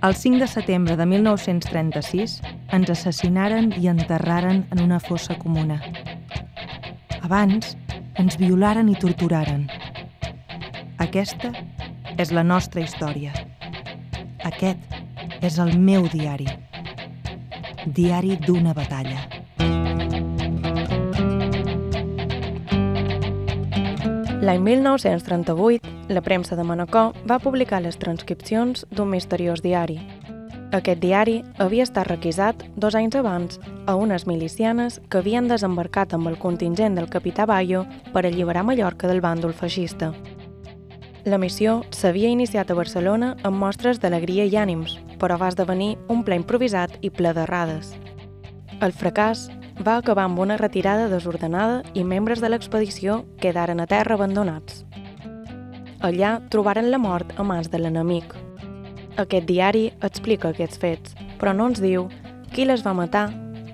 El 5 de setembre de 1936 ens assassinaren i enterraren en una fossa comuna. Abans ens violaren i torturaren. Aquesta és la nostra història. Aquest és el meu diari. Diari d'una batalla. L'any 1938, la premsa de Manacor va publicar les transcripcions d'un misteriós diari. Aquest diari havia estat requisat dos anys abans a unes milicianes que havien desembarcat amb el contingent del capità Bayo per alliberar Mallorca del bàndol feixista. La missió s'havia iniciat a Barcelona amb mostres d'alegria i ànims, però va esdevenir un ple improvisat i ple d'errades. El fracàs va acabar amb una retirada desordenada i membres de l'expedició quedaren a terra abandonats. Allà trobaren la mort a mans de l'enemic. Aquest diari explica aquests fets, però no ens diu qui les va matar,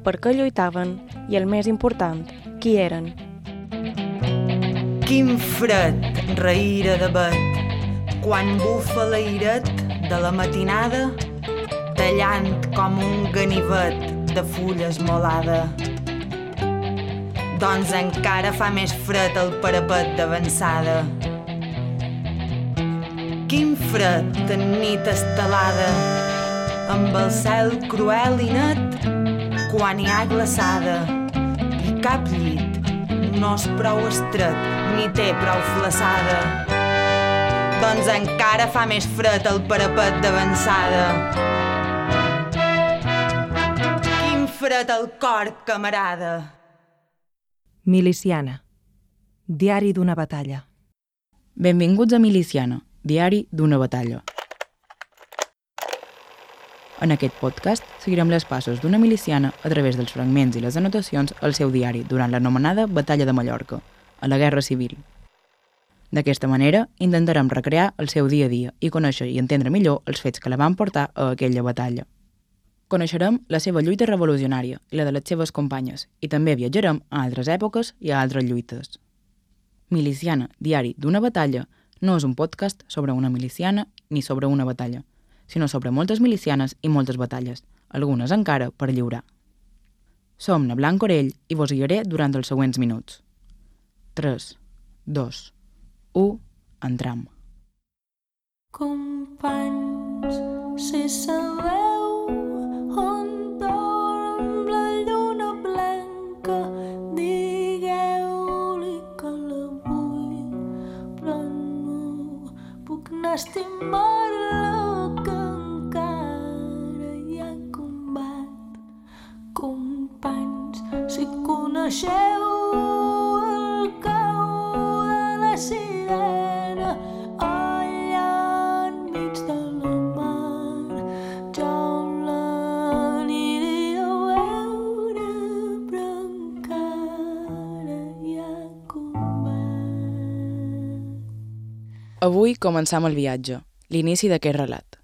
per què lluitaven i, el més important, qui eren. Quin fred reïra de bet quan bufa l'airet de la matinada tallant com un ganivet de fulla esmolada. Doncs encara fa més fred el parapet d'avançada. Fred en nit estelada, amb el cel cruel i net, quan hi ha glaçada, i cap llit no és prou estret ni té prou flaçada. Doncs encara fa més fred el parapet d'avançada. Quin fred al cor, camarada. Miliciana. Diari d'una batalla. Benvinguts a Miliciana, diari d'una batalla. En aquest podcast seguirem les passos d'una miliciana a través dels fragments i les anotacions al seu diari durant l'anomenada Batalla de Mallorca, a la Guerra Civil. D'aquesta manera, intentarem recrear el seu dia a dia i conèixer i entendre millor els fets que la van portar a aquella batalla. Coneixerem la seva lluita revolucionària i la de les seves companyes i també viatjarem a altres èpoques i a altres lluites. Miliciana, diari d'una batalla, no és un podcast sobre una miliciana ni sobre una batalla, sinó sobre moltes milicianes i moltes batalles, algunes encara per lliurar. Som na Blanc Orell i vos guiaré durant els següents minuts. 3, 2, 1, entram. Companys, si sabeu puc anar a estimar-la, que encara hi ha combat. Companys, si coneixeu Avui començam el viatge, l'inici d'aquest relat.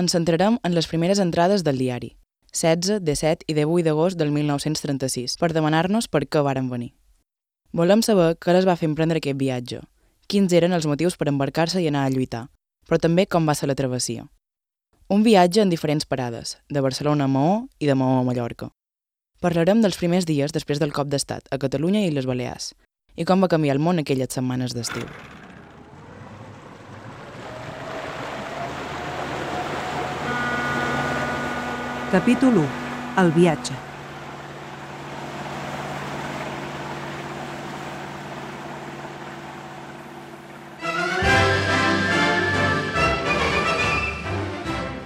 Ens centrarem en les primeres entrades del diari, 16, 17 i 18 d'agost del 1936, per demanar-nos per què varen venir. Volem saber què les va fer emprendre aquest viatge, quins eren els motius per embarcar-se i anar a lluitar, però també com va ser la travessia. Un viatge en diferents parades, de Barcelona a Maó i de Maó a Mallorca. Parlarem dels primers dies després del cop d'estat a Catalunya i les Balears, i com va canviar el món aquelles setmanes d'estiu. Capítol 1. El viatge.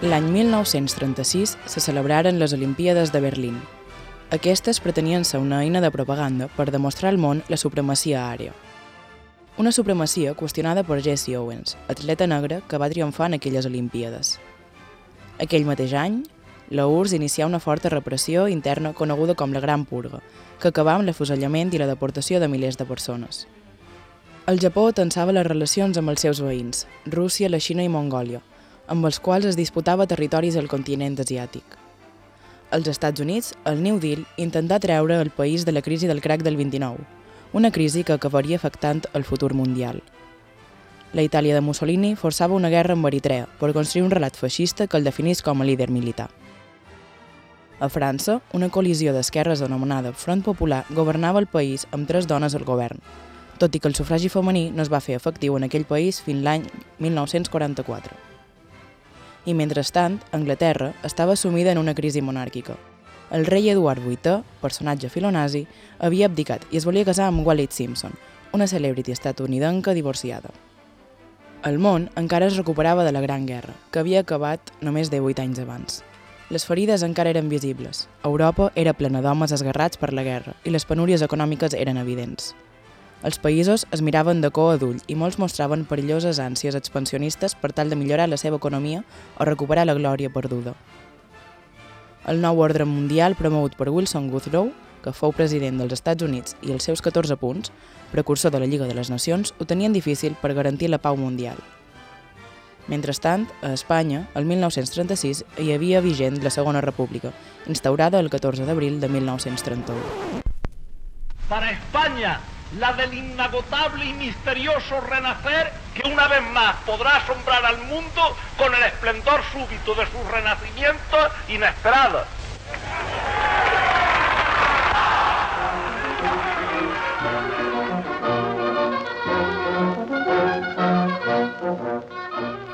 L'any 1936 se celebraren les Olimpíades de Berlín. Aquestes pretenien ser una eina de propaganda per demostrar al món la supremacia àrea. Una supremacia qüestionada per Jesse Owens, atleta negre que va triomfar en aquelles Olimpíades. Aquell mateix any, la URSS inicià una forta repressió interna coneguda com la Gran Purga, que acabà amb l'afusellament i la deportació de milers de persones. El Japó tensava les relacions amb els seus veïns, Rússia, la Xina i Mongòlia, amb els quals es disputava territoris al continent asiàtic. Els Estats Units, el New Deal, intentà treure el país de la crisi del crack del 29, una crisi que acabaria afectant el futur mundial. la Itàlia de Mussolini forçava una guerra amb Eritrea per construir un relat feixista que el definís com a líder militar. A França, una col·lisió d'esquerres anomenada Front Popular governava el país amb tres dones al govern, tot i que el sufragi femení no es va fer efectiu en aquell país fins l'any 1944. I mentrestant, Anglaterra estava sumida en una crisi monàrquica. El rei Eduard VIII, personatge filonazi, havia abdicat i es volia casar amb Wallis Simpson, una celebrity estatunidenca divorciada. El món encara es recuperava de la Gran Guerra, que havia acabat només de 8 anys abans. Les ferides encara eren visibles. Europa era plena d'homes esgarrats per la guerra i les penúries econòmiques eren evidents. Els països es miraven de cua d'ull i molts mostraven perilloses ànsies expansionistes per tal de millorar la seva economia o recuperar la glòria perduda. El nou ordre mundial promogut per Wilson Goodrow, que fou president dels Estats Units i els seus 14 punts, precursor de la Lliga de les Nacions, ho tenien difícil per garantir la pau mundial. Mentrestant, a Espanya, el 1936 hi havia vigent la Segona República, instaurada el 14 d'abril de 1931. Para España, la del inagotable y misterioso renacer que una vez más podrá asombrar al mundo con el esplendor súbito de sus renacimientos inesperados.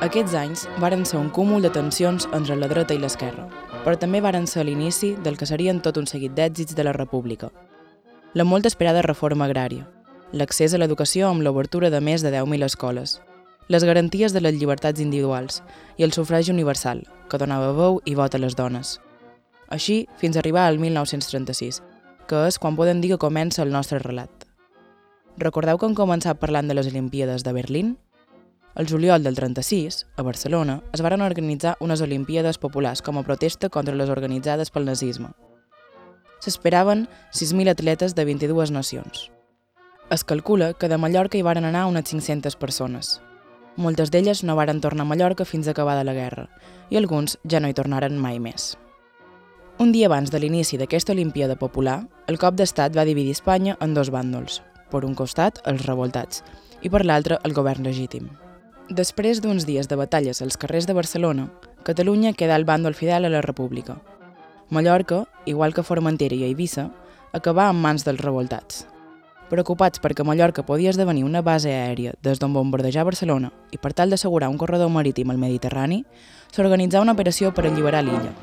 Aquests anys varen ser un cúmul de tensions entre la dreta i l'esquerra, però també varen ser l'inici del que serien tot un seguit d'èxits de la República. La molt esperada reforma agrària, l'accés a l'educació amb l'obertura de més de 10.000 escoles, les garanties de les llibertats individuals i el sufragi universal, que donava veu i vot a les dones. Així, fins a arribar al 1936, que és quan podem dir que comença el nostre relat. Recordeu que hem començat parlant de les Olimpíades de Berlín? El juliol del 36, a Barcelona, es varen organitzar unes Olimpíades populars com a protesta contra les organitzades pel nazisme. S'esperaven 6.000 atletes de 22 nacions. Es calcula que de Mallorca hi varen anar unes 500 persones. Moltes d'elles no varen tornar a Mallorca fins a acabada la guerra, i alguns ja no hi tornaren mai més. Un dia abans de l'inici d'aquesta Olimpíada Popular, el cop d'estat va dividir Espanya en dos bàndols, per un costat els revoltats i per l'altre el govern legítim. Després d'uns dies de batalles als carrers de Barcelona, Catalunya queda al bàndol fidel a la República. Mallorca, igual que Formentera i Eivissa, acabà en mans dels revoltats. Preocupats perquè Mallorca podia esdevenir una base aèria des d'on bombardejar Barcelona i per tal d'assegurar un corredor marítim al Mediterrani, s'organitzà una operació per alliberar l'illa.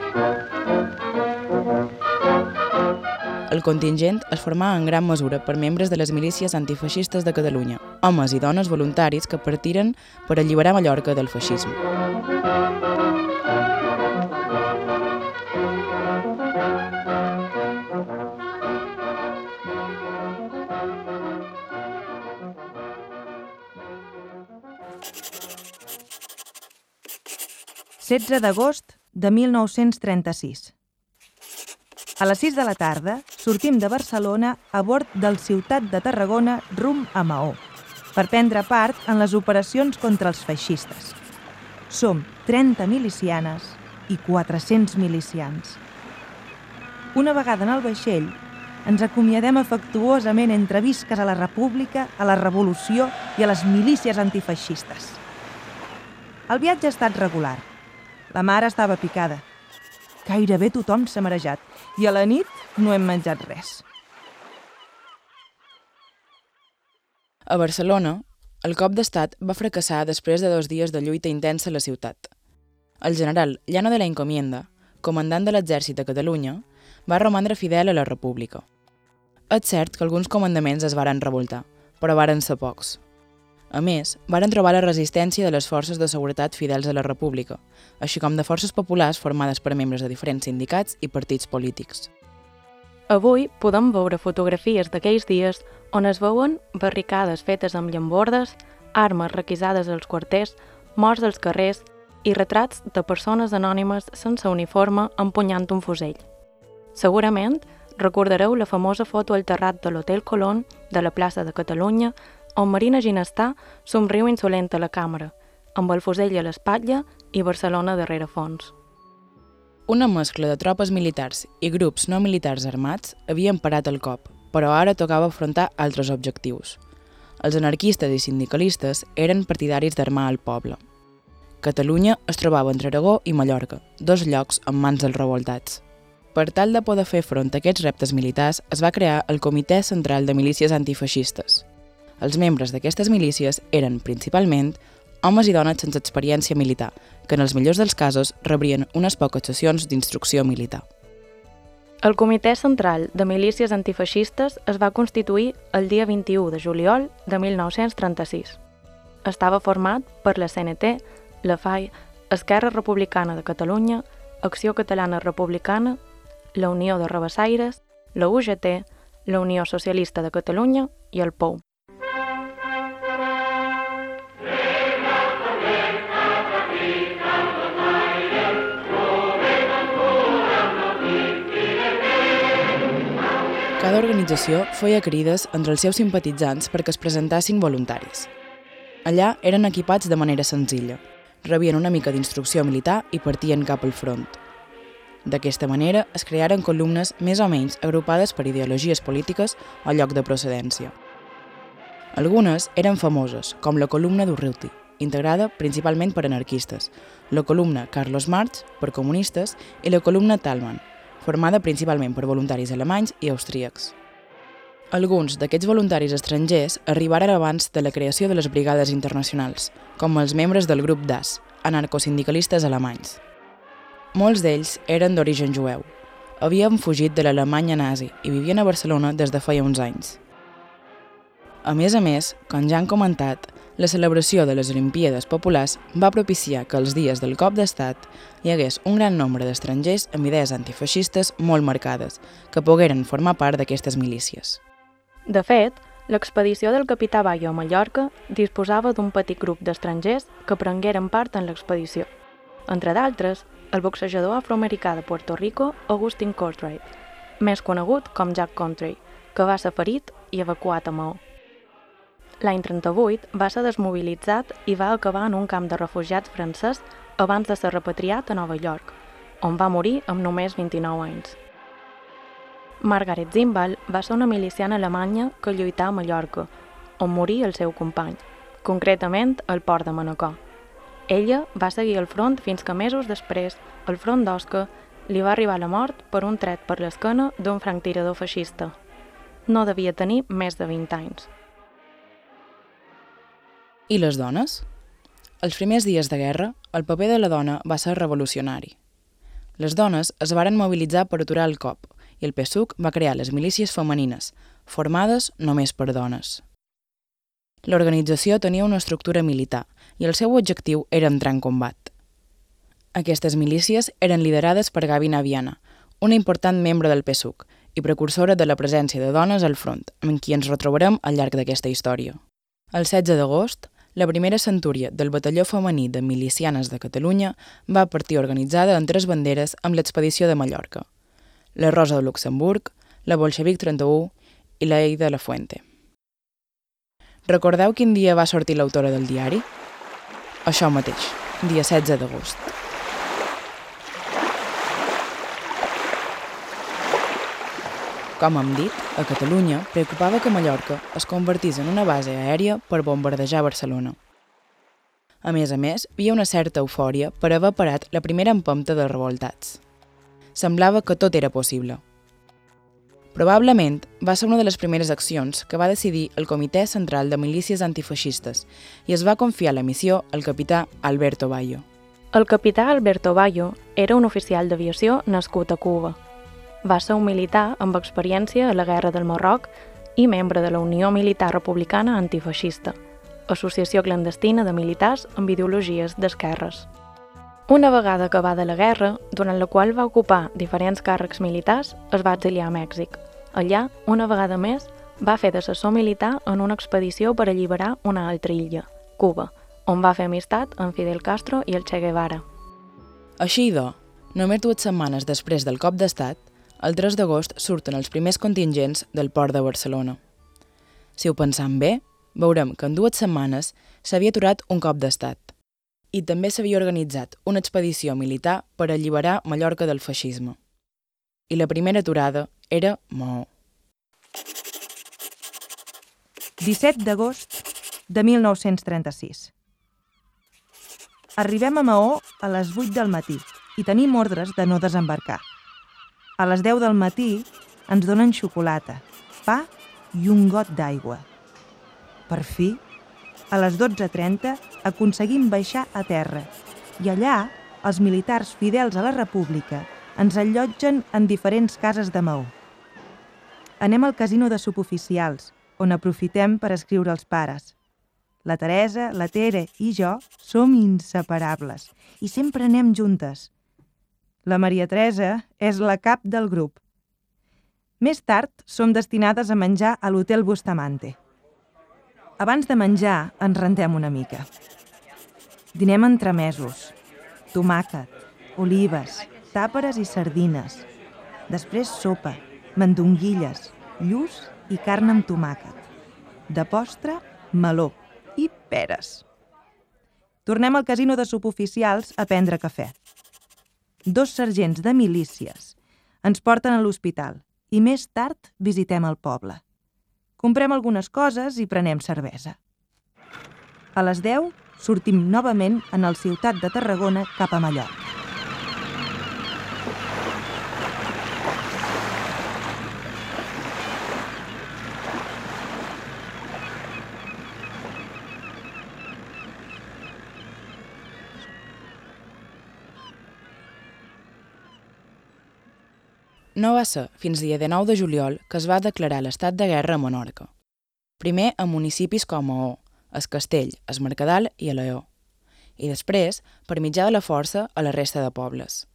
El contingent es formà en gran mesura per membres de les milícies antifeixistes de Catalunya, homes i dones voluntaris que partiren per alliberar Mallorca del feixisme. ...16 d'agost de 1936. A les 6 de la tarda sortim de Barcelona a bord del Ciutat de Tarragona rum a Maó per prendre part en les operacions contra els feixistes. Som 30 milicianes i 400 milicians. Una vegada en el vaixell, ens acomiadem afectuosament entre visques a la República, a la Revolució i a les milícies antifeixistes. El viatge ha estat regular. La mare estava picada. Gairebé tothom s'ha marejat i a la nit no hem menjat res. A Barcelona, el cop d'estat va fracassar després de dos dies de lluita intensa a la ciutat. El general Llano de la Encomienda, comandant de l'exèrcit de Catalunya, va romandre fidel a la República. És cert que alguns comandaments es varen revoltar, però varen ser pocs. A més, varen trobar la resistència de les forces de seguretat fidels a la República, així com de forces populars formades per membres de diferents sindicats i partits polítics. Avui podem veure fotografies d'aquells dies on es veuen barricades fetes amb llambordes, armes requisades als quarters, morts als carrers i retrats de persones anònimes sense uniforme empunyant un fusell. Segurament recordareu la famosa foto al terrat de l'Hotel Colón de la plaça de Catalunya on Marina Ginestà somriu insolent a la càmera, amb el fusell a l'espatlla i Barcelona darrere fons. Una mescla de tropes militars i grups no militars armats havien parat el cop, però ara tocava afrontar altres objectius. Els anarquistes i sindicalistes eren partidaris d'armar el poble. Catalunya es trobava entre Aragó i Mallorca, dos llocs en mans dels revoltats. Per tal de poder fer front a aquests reptes militars, es va crear el Comitè Central de Milícies Antifeixistes. Els membres d'aquestes milícies eren, principalment, homes i dones sense experiència militar, que en els millors dels casos rebrien unes poques sessions d'instrucció militar. El Comitè Central de Milícies Antifeixistes es va constituir el dia 21 de juliol de 1936. Estava format per la CNT, la FAI, Esquerra Republicana de Catalunya, Acció Catalana Republicana, la Unió de Rabassaires, la UGT, la Unió Socialista de Catalunya i el POU. Cada organització feia crides entre els seus simpatitzants perquè es presentassin voluntaris. Allà eren equipats de manera senzilla. Rebien una mica d'instrucció militar i partien cap al front. D'aquesta manera es crearen columnes més o menys agrupades per ideologies polítiques o lloc de procedència. Algunes eren famoses, com la columna d'Urruti, integrada principalment per anarquistes, la columna Carlos Marx, per comunistes, i la columna Talman, formada principalment per voluntaris alemanys i austríacs. Alguns d'aquests voluntaris estrangers arribaren abans de la creació de les brigades internacionals, com els membres del grup DAS, anarcosindicalistes alemanys. Molts d'ells eren d'origen jueu. Havien fugit de l'Alemanya nazi i vivien a Barcelona des de feia uns anys. A més a més, com ja han comentat, la celebració de les Olimpíades Populars va propiciar que els dies del cop d'estat hi hagués un gran nombre d'estrangers amb idees antifeixistes molt marcades, que pogueren formar part d'aquestes milícies. De fet, l'expedició del capità Bayo a Mallorca disposava d'un petit grup d'estrangers que prengueren part en l'expedició. Entre d'altres, el boxejador afroamericà de Puerto Rico, Augustin Cartwright, més conegut com Jack Country, que va ser ferit i evacuat a Maó. L'any 38 va ser desmobilitzat i va acabar en un camp de refugiats francès abans de ser repatriat a Nova York, on va morir amb només 29 anys. Margaret Zimbal va ser una miliciana alemanya que lluità a Mallorca, on morí el seu company, concretament al port de Manacor. Ella va seguir al front fins que mesos després, al front d'Osca, li va arribar la mort per un tret per l'esquena d'un franctirador feixista. No devia tenir més de 20 anys. I les dones? Els primers dies de guerra, el paper de la dona va ser revolucionari. Les dones es varen mobilitzar per aturar el cop i el PSUC va crear les milícies femenines, formades només per dones. L'organització tenia una estructura militar i el seu objectiu era entrar en combat. Aquestes milícies eren liderades per Gavi Naviana, una important membre del PSUC i precursora de la presència de dones al front, amb qui ens retrobarem al llarg d'aquesta història. El 16 d'agost, la primera centúria del Batalló Femení de Milicianes de Catalunya va partir organitzada en tres banderes amb l'expedició de Mallorca. La Rosa de Luxemburg, la Bolxevic 31 i la Ei de la Fuente. Recordeu quin dia va sortir l'autora del diari? Això mateix, dia 16 d'agost. Com hem dit, a Catalunya preocupava que Mallorca es convertís en una base aèria per bombardejar Barcelona. A més a més, hi havia una certa eufòria per haver parat la primera empomta dels revoltats. Semblava que tot era possible. Probablement va ser una de les primeres accions que va decidir el Comitè Central de Milícies Antifeixistes i es va confiar la missió al capità Alberto Bayo. El capità Alberto Bayo era un oficial d'aviació nascut a Cuba. Va ser un militar amb experiència a la Guerra del Marroc i membre de la Unió Militar Republicana Antifeixista, associació clandestina de militars amb ideologies d'esquerres. Una vegada acabada la guerra, durant la qual va ocupar diferents càrrecs militars, es va exiliar a Mèxic. Allà, una vegada més, va fer d'assessor militar en una expedició per alliberar una altra illa, Cuba, on va fer amistat amb Fidel Castro i el Che Guevara. Així doncs, només dues setmanes després del cop d'estat, el 3 d'agost surten els primers contingents del port de Barcelona. Si ho pensam bé, veurem que en dues setmanes s'havia aturat un cop d'estat i també s'havia organitzat una expedició militar per alliberar Mallorca del feixisme. I la primera aturada era Maó. 17 d'agost de 1936. Arribem a Maó a les 8 del matí i tenim ordres de no desembarcar. A les 10 del matí ens donen xocolata, pa i un got d'aigua. Per fi, a les 12.30 aconseguim baixar a terra i allà els militars fidels a la República ens allotgen en diferents cases de Maó. Anem al casino de suboficials, on aprofitem per escriure als pares. La Teresa, la Tere i jo som inseparables i sempre anem juntes. La Maria Teresa és la cap del grup. Més tard som destinades a menjar a l'Hotel Bustamante. Abans de menjar ens rendem una mica. Dinem entremesos, tomàquet, olives, tàperes i sardines. Després sopa, mandonguilles, lluç i carn amb tomàquet. De postre, meló i peres. Tornem al casino de suboficials a prendre cafè. Dos sergents de milícies ens porten a l'hospital i més tard visitem el poble. Comprem algunes coses i prenem cervesa. A les 10 sortim novament en el ciutat de Tarragona cap a Mallorca. No va ser fins dia de 9 de juliol que es va declarar l'estat de guerra a Menorca. Primer a municipis com Maó, Es Castell, Es Mercadal i a Leó. I després, per mitjà de la força, a la resta de pobles.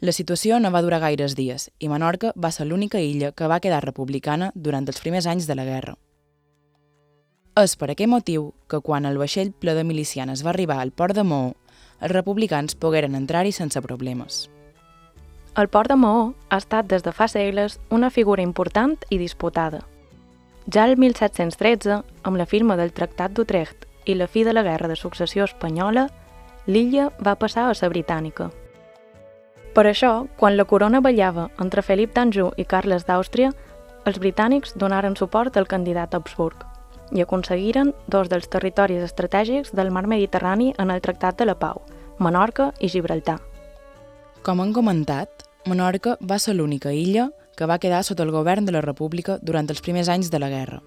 La situació no va durar gaires dies i Menorca va ser l'única illa que va quedar republicana durant els primers anys de la guerra. És per aquest motiu que quan el vaixell ple de milicianes va arribar al port de Maó, els republicans pogueren entrar-hi sense problemes. El port de Maó ha estat des de fa segles una figura important i disputada. Ja el 1713, amb la firma del Tractat d'Utrecht i la fi de la Guerra de Successió Espanyola, l'illa va passar a ser britànica. Per això, quan la corona ballava entre Felip d'Anjou i Carles d'Àustria, els britànics donaren suport al candidat Habsburg i aconseguiren dos dels territoris estratègics del mar Mediterrani en el Tractat de la Pau, Menorca i Gibraltar. Com han comentat, Menorca va ser l'única illa que va quedar sota el govern de la República durant els primers anys de la guerra.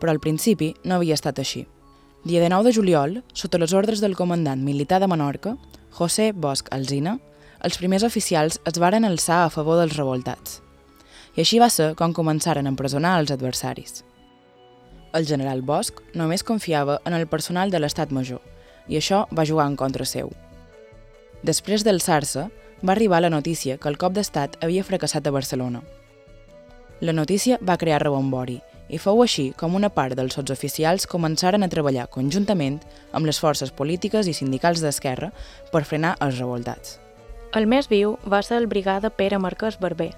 Però al principi no havia estat així. Dia de 9 de juliol, sota les ordres del comandant militar de Menorca, José Bosch Alzina, els primers oficials es varen alçar a favor dels revoltats. I així va ser com començaren a empresonar els adversaris. El general Bosch només confiava en el personal de l'estat major, i això va jugar en contra seu. Després d'alçar-se, va arribar la notícia que el cop d'estat havia fracassat a Barcelona. La notícia va crear rebombori i fou així com una part dels sotsoficials començaren a treballar conjuntament amb les forces polítiques i sindicals d'esquerra per frenar els revoltats. El més viu va ser el brigada Pere Marquès Barber,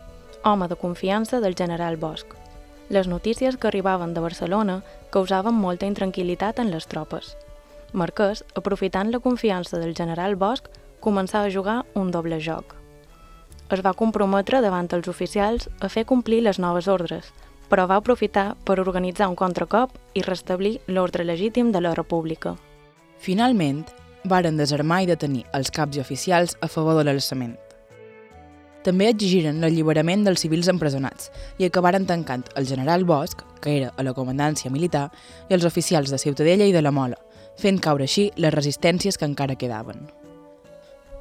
home de confiança del general Bosch. Les notícies que arribaven de Barcelona causaven molta intranquil·litat en les tropes. Marquès, aprofitant la confiança del general Bosch, començà a jugar un doble joc. Es va comprometre davant els oficials a fer complir les noves ordres, però va aprofitar per organitzar un contracop i restablir l'ordre legítim de la República. Finalment, varen desarmar i detenir els caps i oficials a favor de l'alçament. També exigiren l'alliberament dels civils empresonats i acabaren tancant el general Bosch, que era a la comandància militar, i els oficials de Ciutadella i de la Mola, fent caure així les resistències que encara quedaven.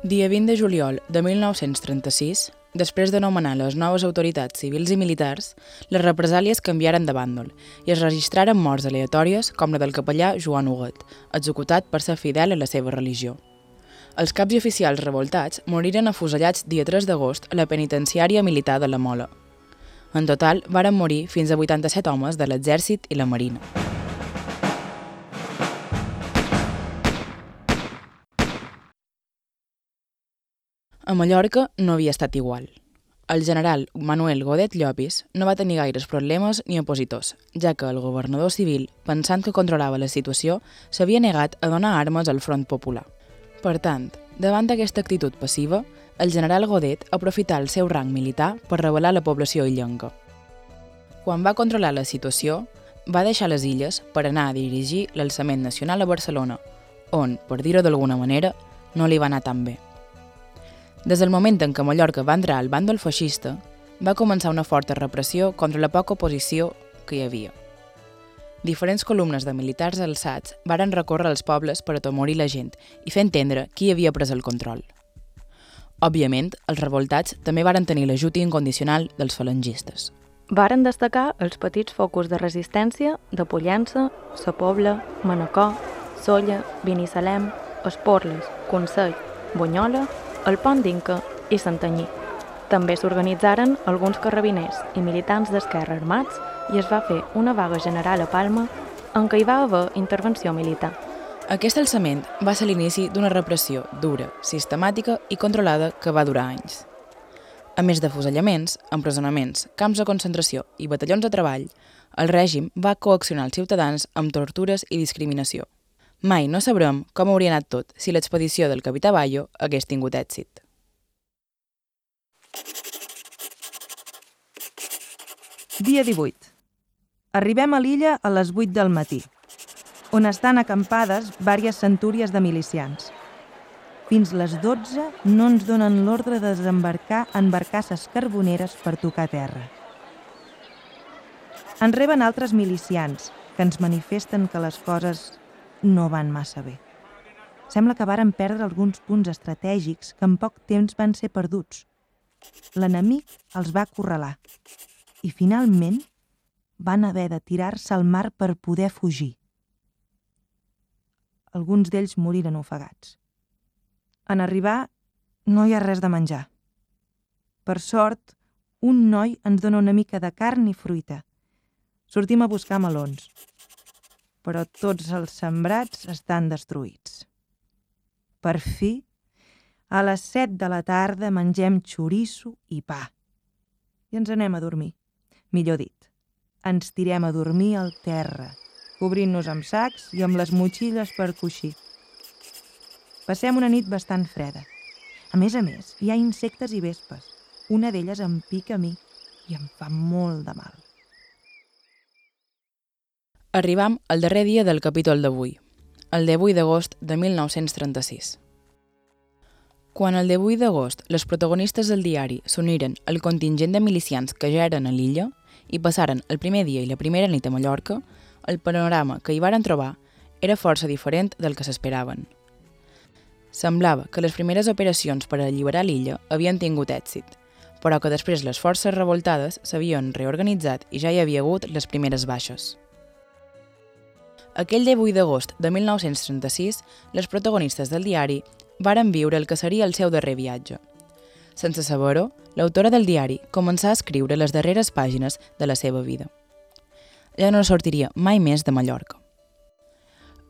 Dia 20 de juliol de 1936, després de nomenar les noves autoritats civils i militars, les represàlies canviaren de bàndol i es registraren morts aleatòries com la del capellà Joan Huguet, executat per ser fidel a la seva religió. Els caps i oficials revoltats moriren afusellats dia 3 d'agost a la penitenciària militar de la Mola. En total, varen morir fins a 87 homes de l'exèrcit i la marina. A Mallorca no havia estat igual. El general Manuel Godet Llopis no va tenir gaires problemes ni opositors, ja que el governador civil, pensant que controlava la situació, s'havia negat a donar armes al front popular. Per tant, davant d'aquesta actitud passiva, el general Godet aprofità el seu rang militar per rebel·lar la població illenca. Quan va controlar la situació, va deixar les illes per anar a dirigir l'alçament nacional a Barcelona, on, per dir-ho d'alguna manera, no li va anar tan bé. Des del moment en què Mallorca va entrar al bàndol feixista, va començar una forta repressió contra la poca oposició que hi havia. Diferents columnes de militars alçats varen recórrer als pobles per atemorir la gent i fer entendre qui havia pres el control. Òbviament, els revoltats també varen tenir l'ajut incondicional dels falangistes. Varen destacar els petits focus de resistència de Pollença, Sa Pobla, Manacor, Solla, Binissalem, Esporles, Consell, Bunyola, el Pont d'Inca i Santanyí. També s'organitzaren alguns carrabiners i militants d'esquerra armats i es va fer una vaga general a Palma en què hi va haver intervenció militar. Aquest alçament va ser l'inici d'una repressió dura, sistemàtica i controlada que va durar anys. A més de fusellaments, empresonaments, camps de concentració i batallons de treball, el règim va coaccionar els ciutadans amb tortures i discriminació. Mai no sabrem com hauria anat tot si l'expedició del capità Bayo hagués tingut èxit. Dia 18. Arribem a l'illa a les 8 del matí, on estan acampades vàries centúries de milicians. Fins les 12 no ens donen l'ordre de desembarcar en barcasses carboneres per tocar terra. En reben altres milicians que ens manifesten que les coses no van massa bé. Sembla que varen perdre alguns punts estratègics que en poc temps van ser perduts. L'enemic els va acorralar i finalment van haver de tirar-se al mar per poder fugir. Alguns d'ells moriren ofegats. En arribar, no hi ha res de menjar. Per sort, un noi ens dona una mica de carn i fruita. Sortim a buscar melons. Però tots els sembrats estan destruïts. Per fi, a les set de la tarda mengem xoriço i pa. I ens anem a dormir. Millor dit, ens tirem a dormir al terra, cobrint-nos amb sacs i amb les motxilles per coixir. Passem una nit bastant freda. A més a més, hi ha insectes i vespes. Una d'elles em pica a mi i em fa molt de mal. Arribam al darrer dia del capítol d'avui, el 18 d'agost de 1936. Quan el 18 d'agost les protagonistes del diari s'uniren al contingent de milicians que ja eren a l'illa i passaren el primer dia i la primera nit a Mallorca, el panorama que hi varen trobar era força diferent del que s'esperaven. Semblava que les primeres operacions per alliberar l'illa havien tingut èxit, però que després les forces revoltades s'havien reorganitzat i ja hi havia hagut les primeres baixes. Aquell 18 d'agost de 1936, les protagonistes del diari varen viure el que seria el seu darrer viatge. Sense saber-ho, l'autora del diari començà a escriure les darreres pàgines de la seva vida. Ja no sortiria mai més de Mallorca.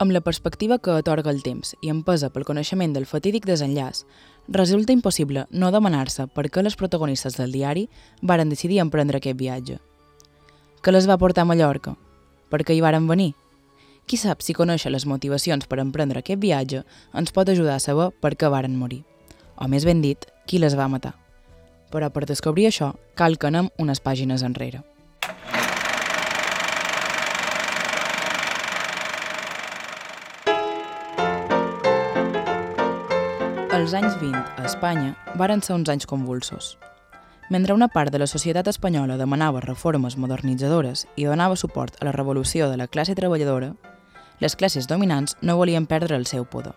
Amb la perspectiva que atorga el temps i empesa pel coneixement del fatídic desenllaç, resulta impossible no demanar-se per què les protagonistes del diari varen decidir emprendre aquest viatge. Què les va portar a Mallorca? Per què hi varen venir? Qui sap si conèixer les motivacions per emprendre aquest viatge ens pot ajudar a saber per què varen morir. O més ben dit, qui les va matar. Però per descobrir això, cal que anem unes pàgines enrere. Els anys 20 a Espanya varen ser uns anys convulsos. Mentre una part de la societat espanyola demanava reformes modernitzadores i donava suport a la revolució de la classe treballadora, les classes dominants no volien perdre el seu poder.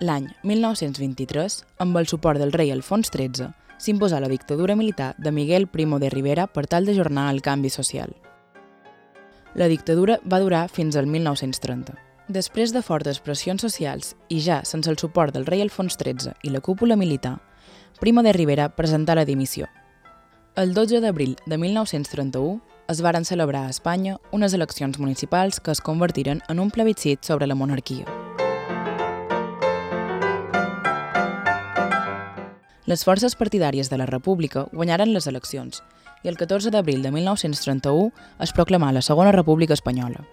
L'any 1923, amb el suport del rei Alfons XIII, s'imposà la dictadura militar de Miguel Primo de Rivera per tal d'ajornar el canvi social. La dictadura va durar fins al 1930. Després de fortes pressions socials i ja sense el suport del rei Alfons XIII i la cúpula militar, Primo de Rivera presentà la dimissió. El 12 d'abril de 1931 es varen celebrar a Espanya unes eleccions municipals que es convertiren en un plebiscit sobre la monarquia. Les forces partidàries de la República guanyaren les eleccions i el 14 d'abril de 1931 es proclamà la Segona República Espanyola.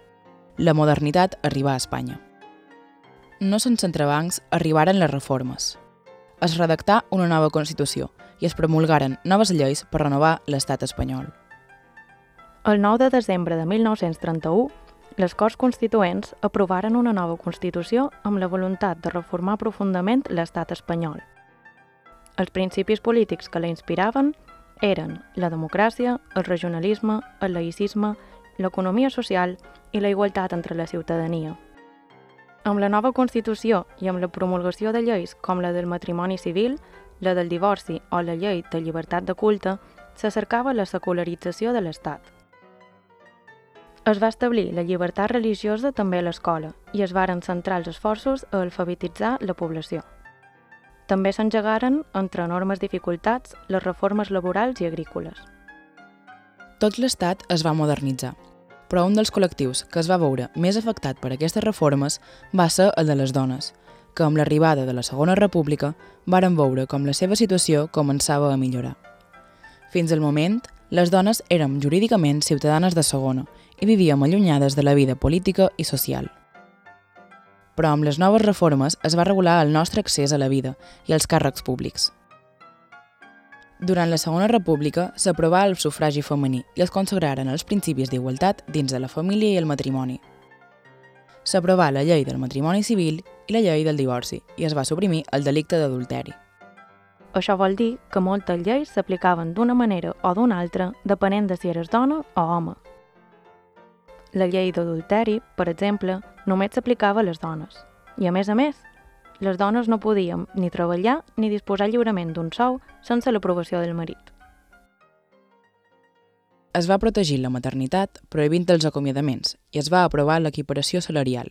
La modernitat arribà a Espanya. No sense entrebancs arribaren les reformes. Es redactà una nova Constitució i es promulgaren noves lleis per renovar l'estat espanyol. El 9 de desembre de 1931, les Corts Constituents aprovaren una nova Constitució amb la voluntat de reformar profundament l'estat espanyol. Els principis polítics que la inspiraven eren la democràcia, el regionalisme, el laïcisme, l'economia social i la igualtat entre la ciutadania. Amb la nova Constitució i amb la promulgació de lleis com la del matrimoni civil, la del divorci o la llei de llibertat de culte, se cercava la secularització de l'Estat. Es va establir la llibertat religiosa també a l'escola i es varen centrar els esforços a alfabetitzar la població. També s'engegaren, entre enormes dificultats, les reformes laborals i agrícoles. Tot l'Estat es va modernitzar, però un dels col·lectius que es va veure més afectat per aquestes reformes va ser el de les dones, que amb l'arribada de la Segona República varen veure com la seva situació començava a millorar. Fins al moment, les dones érem jurídicament ciutadanes de segona i vivíem allunyades de la vida política i social. Però amb les noves reformes es va regular el nostre accés a la vida i als càrrecs públics. Durant la Segona República s'aprovà el sufragi femení i es consagraren els principis d'igualtat dins de la família i el matrimoni. S'aprovà la llei del matrimoni civil i la llei del divorci i es va suprimir el delicte d'adulteri. Això vol dir que moltes lleis s'aplicaven d'una manera o d'una altra depenent de si eres dona o home. La llei d'adulteri, per exemple, només s'aplicava a les dones. I a més a més, les dones no podíem ni treballar ni disposar lliurement d'un sou sense l'aprovació del marit. Es va protegir la maternitat prohibint els acomiadaments i es va aprovar l'equiparació salarial.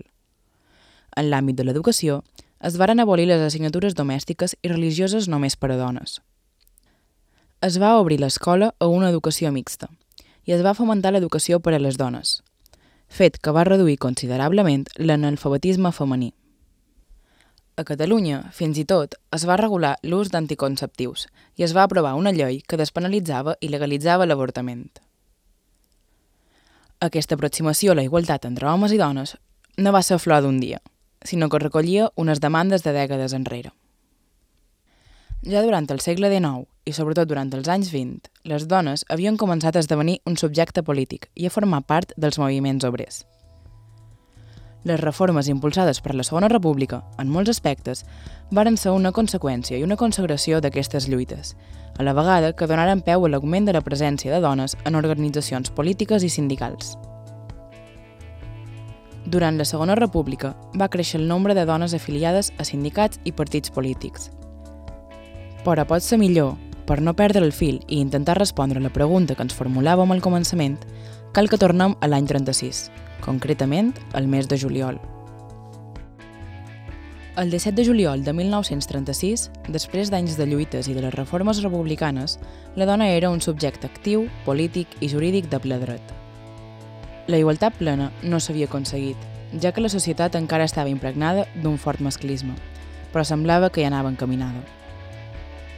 En l'àmbit de l'educació, es varen abolir les assignatures domèstiques i religioses només per a dones. Es va obrir l'escola a una educació mixta i es va fomentar l'educació per a les dones, fet que va reduir considerablement l'analfabetisme femení. A Catalunya, fins i tot, es va regular l'ús d'anticonceptius i es va aprovar una llei que despenalitzava i legalitzava l'avortament. Aquesta aproximació a la igualtat entre homes i dones no va ser flor d'un dia, sinó que recollia unes demandes de dècades enrere. Ja durant el segle XIX, i sobretot durant els anys 20, les dones havien començat a esdevenir un subjecte polític i a formar part dels moviments obrers. Les reformes impulsades per la Segona República, en molts aspectes, varen ser una conseqüència i una consagració d'aquestes lluites, a la vegada que donaren peu a l'augment de la presència de dones en organitzacions polítiques i sindicals. Durant la Segona República va créixer el nombre de dones afiliades a sindicats i partits polítics. Però pot ser millor, per no perdre el fil i intentar respondre la pregunta que ens formulàvem al començament, cal que tornem a l'any 36, concretament al mes de juliol. El 17 de juliol de 1936, després d'anys de lluites i de les reformes republicanes, la dona era un subjecte actiu, polític i jurídic de ple dret. La igualtat plena no s'havia aconseguit, ja que la societat encara estava impregnada d'un fort masclisme, però semblava que hi anava encaminada.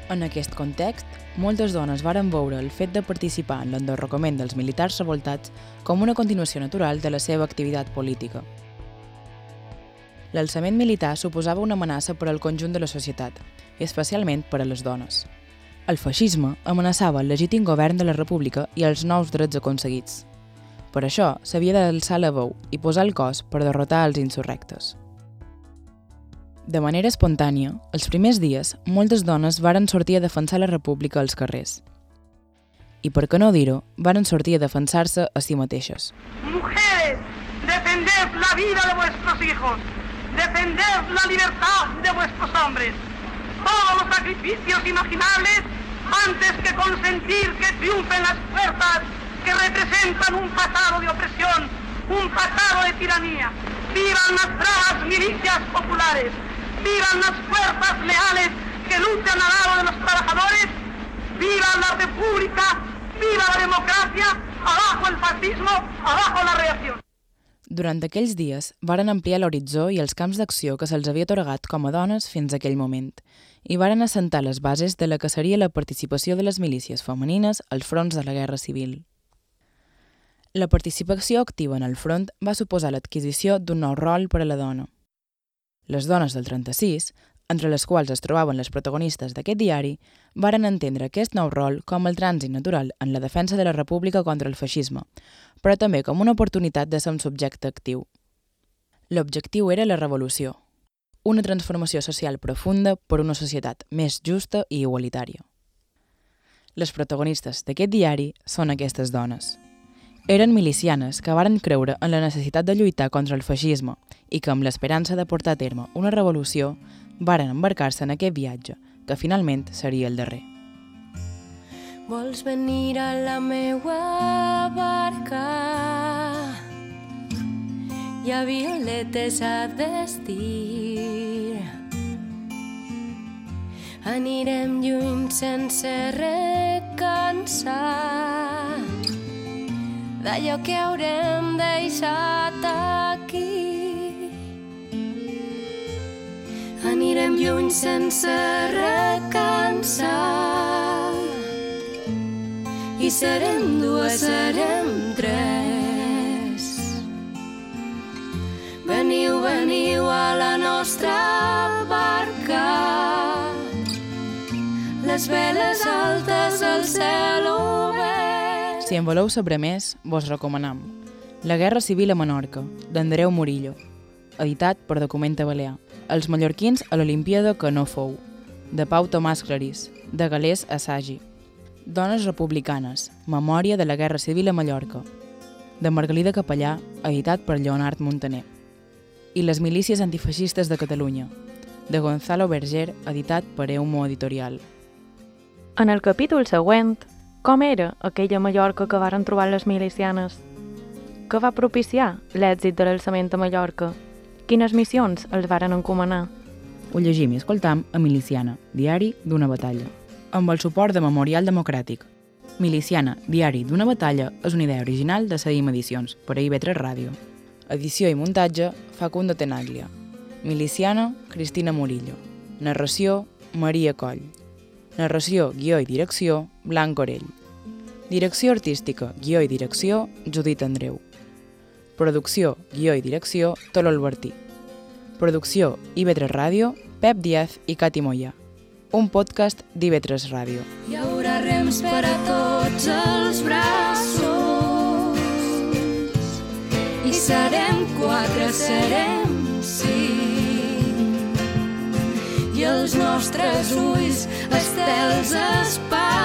En aquest context, moltes dones varen veure el fet de participar en l'enderrocament dels militars revoltats com una continuació natural de la seva activitat política. L'alçament militar suposava una amenaça per al conjunt de la societat, i especialment per a les dones. El feixisme amenaçava el legítim govern de la república i els nous drets aconseguits. Per això, s'havia d'alçar la veu i posar el cos per derrotar els insurrectes. De manera espontània, els primers dies, moltes dones varen sortir a defensar la república als carrers. I per què no dir-ho, varen sortir a defensar-se a si mateixes. Mujeres, defended la vida de vuestros hijos, defended la libertad de vuestros hombres. Todos los sacrificios imaginables antes que consentir que triunfen las fuerzas que representan un pasado de opresión, un pasado de tiranía. Vivan las bravas milicias populares, vivan las fuerzas leales que luchan al lado de los trabajadores, viva la república, viva la democracia, abajo el fascismo, abajo la reacción. Durant aquells dies, varen ampliar l'horitzó i els camps d'acció que se'ls havia atorgat com a dones fins a aquell moment, i varen assentar les bases de la que seria la participació de les milícies femenines als fronts de la Guerra Civil. La participació activa en el front va suposar l'adquisició d'un nou rol per a la dona. Les dones del 36 entre les quals es trobaven les protagonistes d'aquest diari, varen entendre aquest nou rol com el trànsit natural en la defensa de la república contra el feixisme, però també com una oportunitat de ser un subjecte actiu. L'objectiu era la revolució, una transformació social profunda per una societat més justa i igualitària. Les protagonistes d'aquest diari són aquestes dones. Eren milicianes que varen creure en la necessitat de lluitar contra el feixisme i que amb l'esperança de portar a terme una revolució varen embarcar-se en aquest viatge, que finalment seria el darrer. Vols venir a la meua barca? Hi ha violetes a vestir. Anirem lluny sense recansar d'allò que haurem deixat aquí. Anirem lluny sense recansar i serem dues, serem tres. Veniu, veniu a la nostra barca. Les veles altes al cel obert. Si en voleu saber més, vos recomanam La Guerra Civil a Menorca, d'Andreu Murillo, editat per Documenta Balear. Els mallorquins a l'Olimpíada que no fou, de Pau Tomàs Clarís, de Galés Assagi. Dones republicanes, memòria de la Guerra Civil a Mallorca, de Margalida Capellà, editat per Leonard Montaner. I les milícies antifeixistes de Catalunya, de Gonzalo Berger, editat per Eumo Editorial. En el capítol següent, com era aquella Mallorca que varen trobar les milicianes? Què va propiciar l'èxit de l'alçament a Mallorca? Quines missions els varen encomanar? Ho llegim i escoltam a Miliciana, diari d'una batalla. Amb el suport de Memorial Democràtic. Miliciana, diari d'una batalla és una idea original de Seguim Edicions, per a IB3 Ràdio. Edició i muntatge, Facundo Tenaglia. Miliciana, Cristina Murillo. Narració, Maria Coll. Narració, guió i direcció, Blanc Orell. Direcció artística, guió i direcció, Judit Andreu. Producció, guió i direcció, Tolo Albertí. Producció IB3 Ràdio, Pep Díaz i Cati Moya. Un podcast d'IB3 Ràdio. Hi haurà rems per a tots els braços i serem quatre, serem cinc i els nostres ulls estels esparsos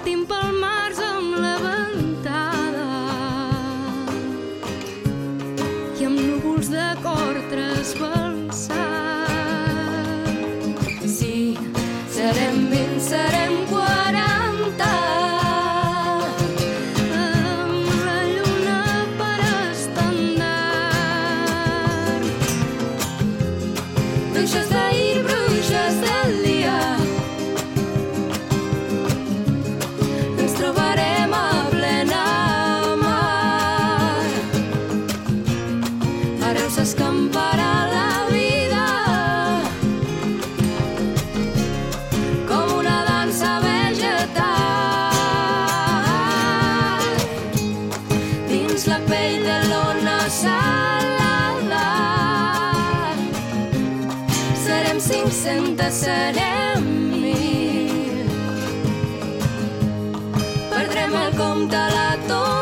tertimpal 500, serem mil. Perdrem el compte a la tombada.